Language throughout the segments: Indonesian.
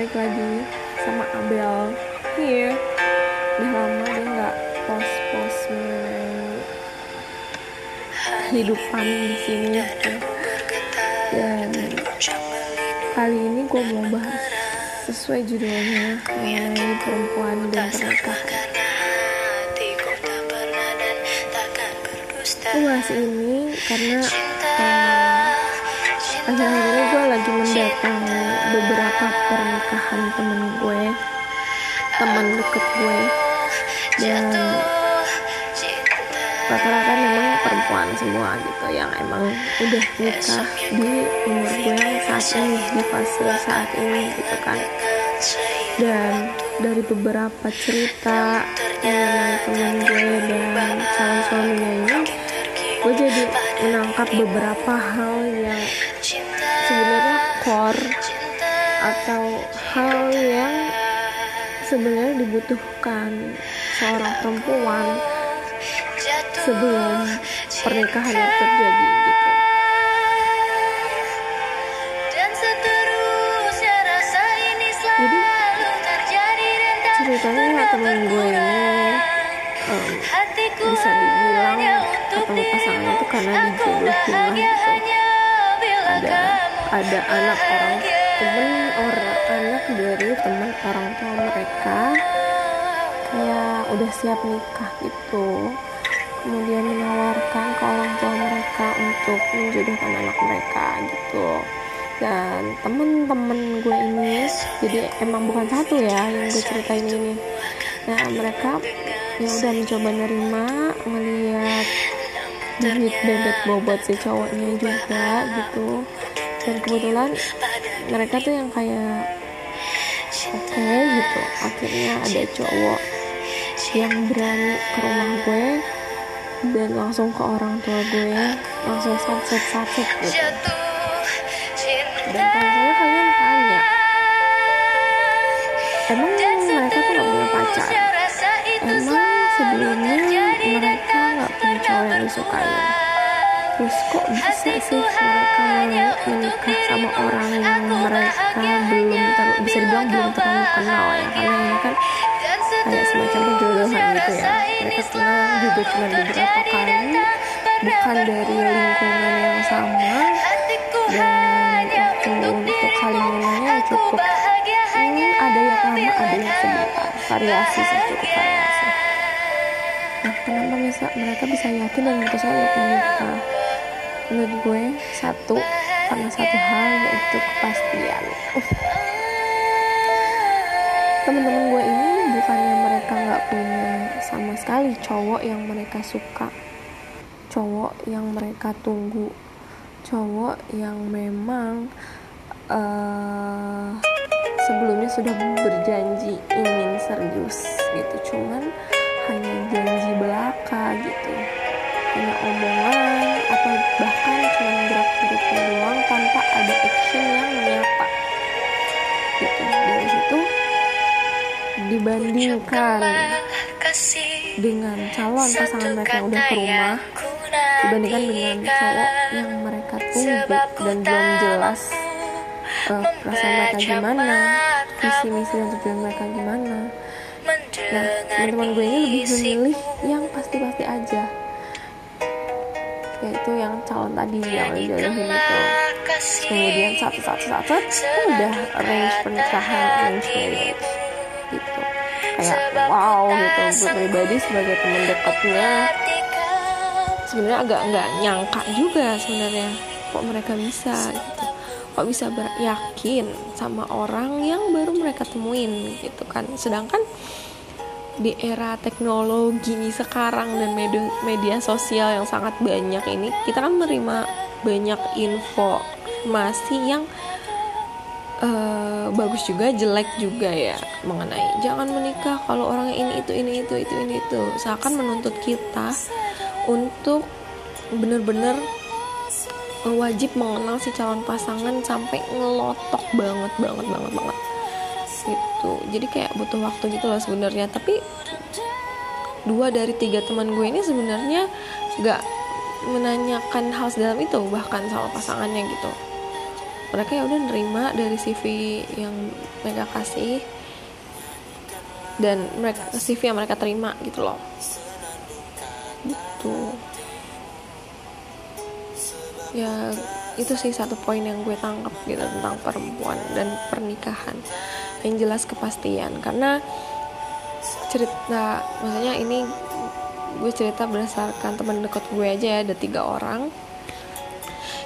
balik lagi sama Abel. Here udah lama dia nggak post post mengenai kehidupan di sini. Gitu. dan kali ini gue mau bahas sesuai judulnya mengenai perempuan dan pernikahan. Gue bahas ini karena uh, akhir-akhir ini gue lagi mendatangi beberapa pernikahan temen gue teman deket gue. Dan rata-rata memang perempuan semua gitu yang emang udah nikah di umur gue yang saat ini di fase saat ini gitu kan. Dan dari beberapa cerita mengenai temen gue dan calon suaminya ini gue jadi menangkap beberapa hal yang core atau hal yang sebenarnya dibutuhkan seorang perempuan sebelum pernikahan yang terjadi gitu. Jadi ceritanya temen gue ini um, bisa dibilang ketemu pasangan itu karena dijodohin lah gitu. Ada ada anak orang temen orang anak dari teman orang tua mereka. Kayak udah siap nikah gitu. Kemudian menawarkan ke orang tua mereka untuk menjodohkan anak mereka gitu. Dan temen-temen gue ini jadi emang bukan satu ya yang gue ceritain ini. Nah mereka yang udah mencoba nerima melihat duit bebet bobot si cowoknya juga gitu dan kebetulan mereka tuh yang kayak oke okay, gitu. Akhirnya ada cowok yang berani ke rumah gue dan langsung ke orang tua gue langsung satset satset gitu. Dan kalau kalian tanya emang mereka tuh gak punya pacar? Emang sebelumnya mereka gak punya cowok yang disukai terus kok bisa sih? Mereka menikah sama orang yang mereka belum ter bisa dibilang belum terlalu kenal ya. Karena ini kan? Kayak semacam penjodohan gitu ya. mereka kenal juga cuma beberapa kali bukan dari lingkungan yang sama. Dan waktu untuk kalimannya cukup. Hmm, ada yang lama ada yang sebentar variasi sih cukup variasi. nah kenapa bisa mereka bisa yakin dan memutuskan untuk menikah menurut gue satu karena satu hal yaitu kepastian. Teman-teman gue ini bukannya mereka nggak punya sama sekali cowok yang mereka suka. Cowok yang mereka tunggu. Cowok yang memang uh, sebelumnya sudah berjanji ingin serius gitu. Cuman hanya janji belaka gitu hanya omongan atau bahkan cuma gerak-geriknya doang tanpa ada action yang nyata gitu. Dari situ dibandingkan dengan calon pasangan mereka yang udah ke rumah dibandingkan dengan cowok yang mereka tunggu dan belum jelas uh, perasaan mereka gimana visi misi dan tujuan mereka gimana. Nah teman-teman gue ini lebih memilih yang pasti-pasti aja yaitu yang calon tadi yang dijodohin itu kemudian satu satu satu udah arrange pernikahan arrange marriage gitu. Kayak wow gitu. Gue pribadi sebagai teman dekatnya. sebenarnya agak nggak nyangka juga sebenarnya kok mereka bisa gitu. Kok bisa yakin sama orang yang baru mereka temuin gitu kan. Sedangkan di era teknologi sekarang dan media, media sosial yang sangat banyak ini kita kan menerima banyak informasi yang uh, bagus juga jelek juga ya mengenai jangan menikah kalau orangnya ini itu ini itu itu ini itu. Seakan menuntut kita untuk bener-bener wajib mengenal si calon pasangan sampai ngelotok banget banget banget banget gitu jadi kayak butuh waktu gitu loh sebenarnya. Tapi dua dari tiga teman gue ini sebenarnya nggak menanyakan hal sedalam itu bahkan sama pasangannya gitu. Mereka ya udah nerima dari CV yang mereka kasih dan mereka CV yang mereka terima gitu loh. Gitu. Ya itu sih satu poin yang gue tangkap gitu tentang perempuan dan pernikahan yang jelas kepastian. Karena cerita maksudnya ini gue cerita berdasarkan teman dekat gue aja ya ada tiga orang.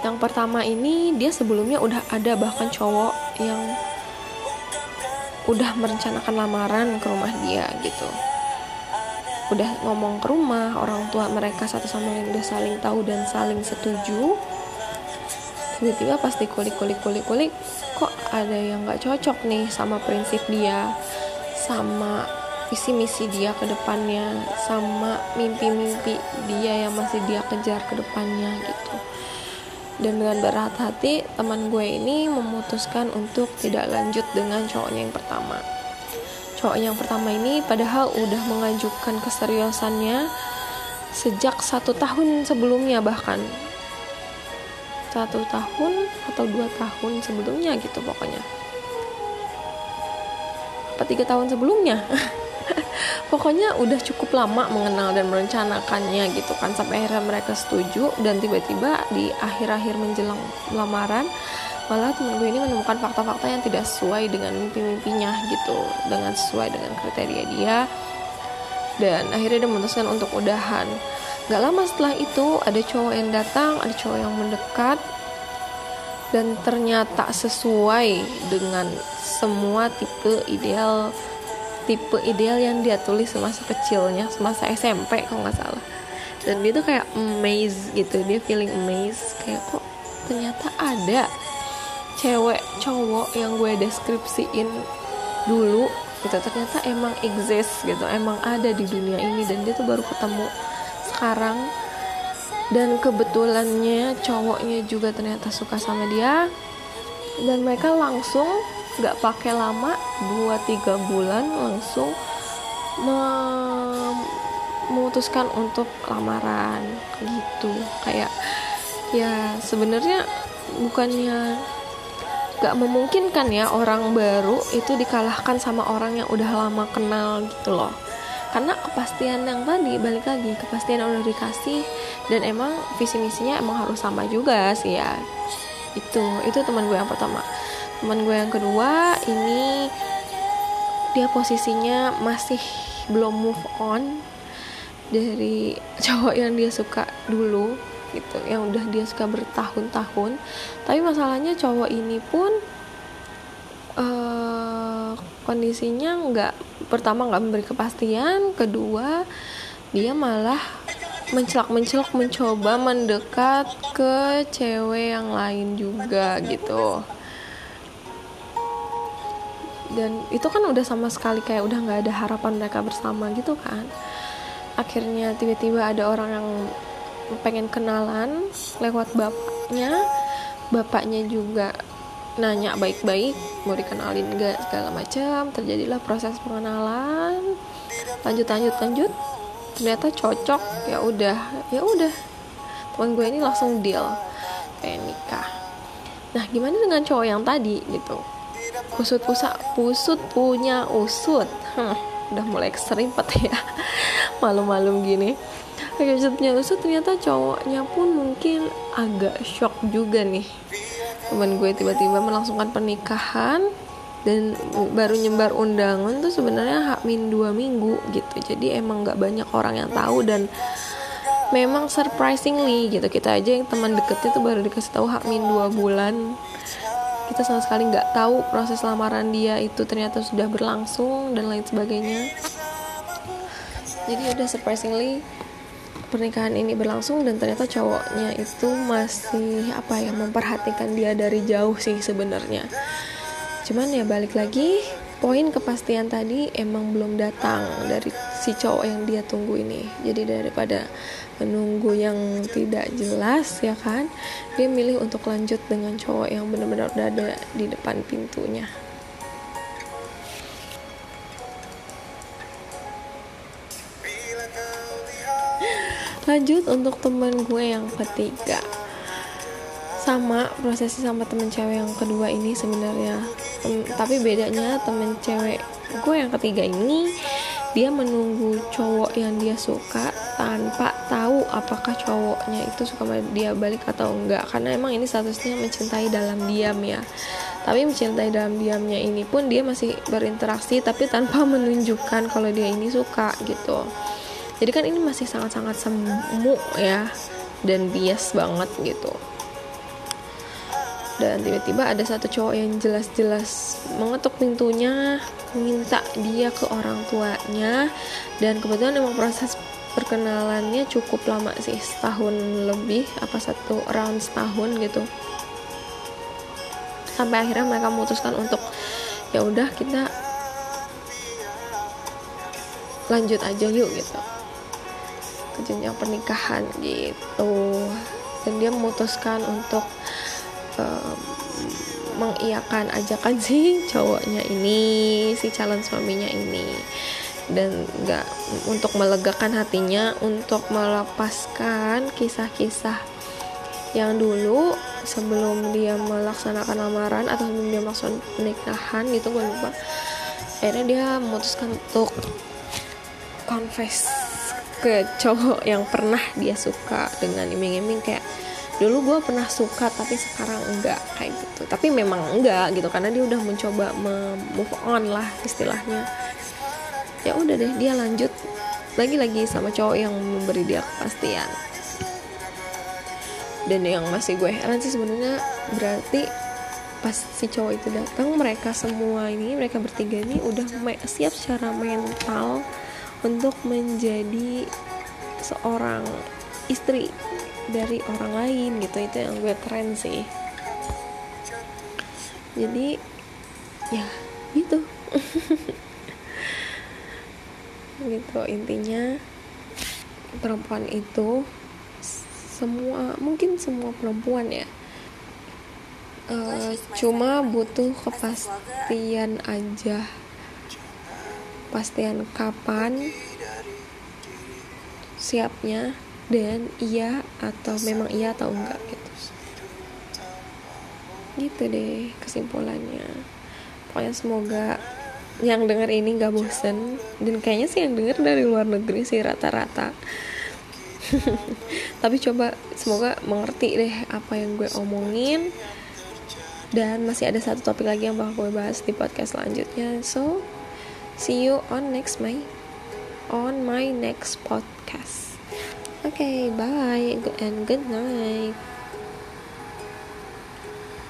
Yang pertama ini dia sebelumnya udah ada bahkan cowok yang udah merencanakan lamaran ke rumah dia gitu. Udah ngomong ke rumah orang tua mereka satu sama lain udah saling tahu dan saling setuju tiba-tiba pas dikulik kulik kulik kulik kok ada yang nggak cocok nih sama prinsip dia sama visi misi dia ke depannya sama mimpi-mimpi dia yang masih dia kejar ke depannya gitu. Dan dengan berat hati teman gue ini memutuskan untuk tidak lanjut dengan cowoknya yang pertama. Cowok yang pertama ini padahal udah mengajukan keseriusannya sejak satu tahun sebelumnya bahkan satu tahun atau dua tahun sebelumnya gitu pokoknya. Apa tiga tahun sebelumnya? Pokoknya udah cukup lama mengenal dan merencanakannya gitu kan sampai akhirnya mereka setuju dan tiba-tiba di akhir-akhir menjelang lamaran malah temen gue ini menemukan fakta-fakta yang tidak sesuai dengan mimpi-mimpinya gitu dengan sesuai dengan kriteria dia. Dan akhirnya dia memutuskan untuk udahan gak lama setelah itu ada cowok yang datang ada cowok yang mendekat dan ternyata sesuai dengan semua tipe ideal tipe ideal yang dia tulis semasa kecilnya semasa SMP kalau nggak salah. Dan dia tuh kayak amazed gitu dia feeling amazed kayak kok ternyata ada cewek cowok yang gue deskripsiin dulu gitu. Ternyata emang exist gitu emang ada di dunia ini dan dia tuh baru ketemu sekarang. Dan kebetulannya cowoknya juga ternyata suka sama dia. Dan mereka langsung nggak pakai lama 2-3 bulan langsung memutuskan untuk lamaran gitu. Kayak ya sebenarnya bukannya gak memungkinkan ya orang baru itu dikalahkan sama orang yang udah lama kenal gitu loh karena kepastian yang tadi balik lagi kepastian yang udah dikasih dan emang visi misinya emang harus sama juga sih ya. Itu itu teman gue yang pertama. Teman gue yang kedua ini dia posisinya masih belum move on dari cowok yang dia suka dulu gitu yang udah dia suka bertahun-tahun. Tapi masalahnya cowok ini pun uh, kondisinya nggak pertama nggak memberi kepastian kedua dia malah mencelak-mencelak mencoba mendekat ke cewek yang lain juga gitu. Dan itu kan udah sama sekali kayak udah nggak ada harapan mereka bersama gitu kan. Akhirnya tiba-tiba ada orang yang pengen kenalan lewat bapaknya bapaknya juga nanya baik-baik mau dikenalin gak segala macam. Terjadilah proses pengenalan. Lanjut lanjut lanjut ternyata cocok. Ya udah ya udah. Teman gue ini langsung deal. Kayak nikah. Nah gimana dengan cowok yang tadi gitu? Pusut pusat pusut punya usut. Hmm, udah mulai keserimpet ya. Malu-malu gini. Punya usut ternyata cowoknya pun mungkin agak shock juga nih teman gue tiba-tiba melangsungkan pernikahan dan baru nyebar undangan tuh sebenarnya hak min dua minggu gitu. Jadi emang nggak banyak orang yang tahu dan memang surprisingly gitu. Kita aja yang teman deketnya tuh baru dikasih tahu hak min dua bulan. Kita sama sekali nggak tahu proses lamaran dia itu ternyata sudah berlangsung dan lain sebagainya. Jadi udah surprisingly pernikahan ini berlangsung dan ternyata cowoknya itu masih apa ya memperhatikan dia dari jauh sih sebenarnya. Cuman ya balik lagi poin kepastian tadi emang belum datang dari si cowok yang dia tunggu ini. Jadi daripada menunggu yang tidak jelas ya kan dia milih untuk lanjut dengan cowok yang benar-benar udah ada di depan pintunya lanjut untuk teman gue yang ketiga. Sama prosesnya sama temen cewek yang kedua ini sebenarnya. Um, tapi bedanya temen cewek gue yang ketiga ini dia menunggu cowok yang dia suka tanpa tahu apakah cowoknya itu suka dia balik atau enggak. Karena emang ini statusnya mencintai dalam diam ya. Tapi mencintai dalam diamnya ini pun dia masih berinteraksi tapi tanpa menunjukkan kalau dia ini suka gitu jadi kan ini masih sangat-sangat semu ya dan bias banget gitu. Dan tiba-tiba ada satu cowok yang jelas-jelas mengetuk pintunya minta dia ke orang tuanya dan kebetulan emang proses perkenalannya cukup lama sih setahun lebih apa satu round setahun gitu. Sampai akhirnya mereka memutuskan untuk ya udah kita lanjut aja yuk gitu ke jenjang pernikahan gitu. Dan dia memutuskan untuk um, mengiyakan ajakan si cowoknya ini si calon suaminya ini. Dan nggak untuk melegakan hatinya untuk melepaskan kisah-kisah yang dulu sebelum dia melaksanakan lamaran atau sebelum dia melaksanakan pernikahan gitu gue lupa. Akhirnya dia memutuskan untuk confess ke cowok yang pernah dia suka dengan iming-iming kayak dulu gue pernah suka tapi sekarang enggak kayak gitu. Tapi memang enggak gitu karena dia udah mencoba move on lah istilahnya. Ya udah deh dia lanjut lagi-lagi sama cowok yang memberi dia kepastian. Dan yang masih gue heran sih sebenarnya berarti pas si cowok itu datang mereka semua ini mereka bertiga ini udah siap secara mental untuk menjadi seorang istri dari orang lain gitu. Itu yang gue keren sih. Jadi ya gitu. Gitu intinya. Perempuan itu semua mungkin semua perempuan ya. Uh, cuma butuh kepastian aja pastian kapan siapnya dan iya atau memang iya atau enggak gitu. Gitu deh kesimpulannya. Pokoknya semoga yang denger ini gak bosen. Dan kayaknya sih yang denger dari luar negeri sih rata-rata. Tapi coba semoga mengerti deh apa yang gue omongin. Dan masih ada satu topik lagi yang bakal gue bahas di podcast selanjutnya. So see you on next my on my next podcast Okay, bye and good night.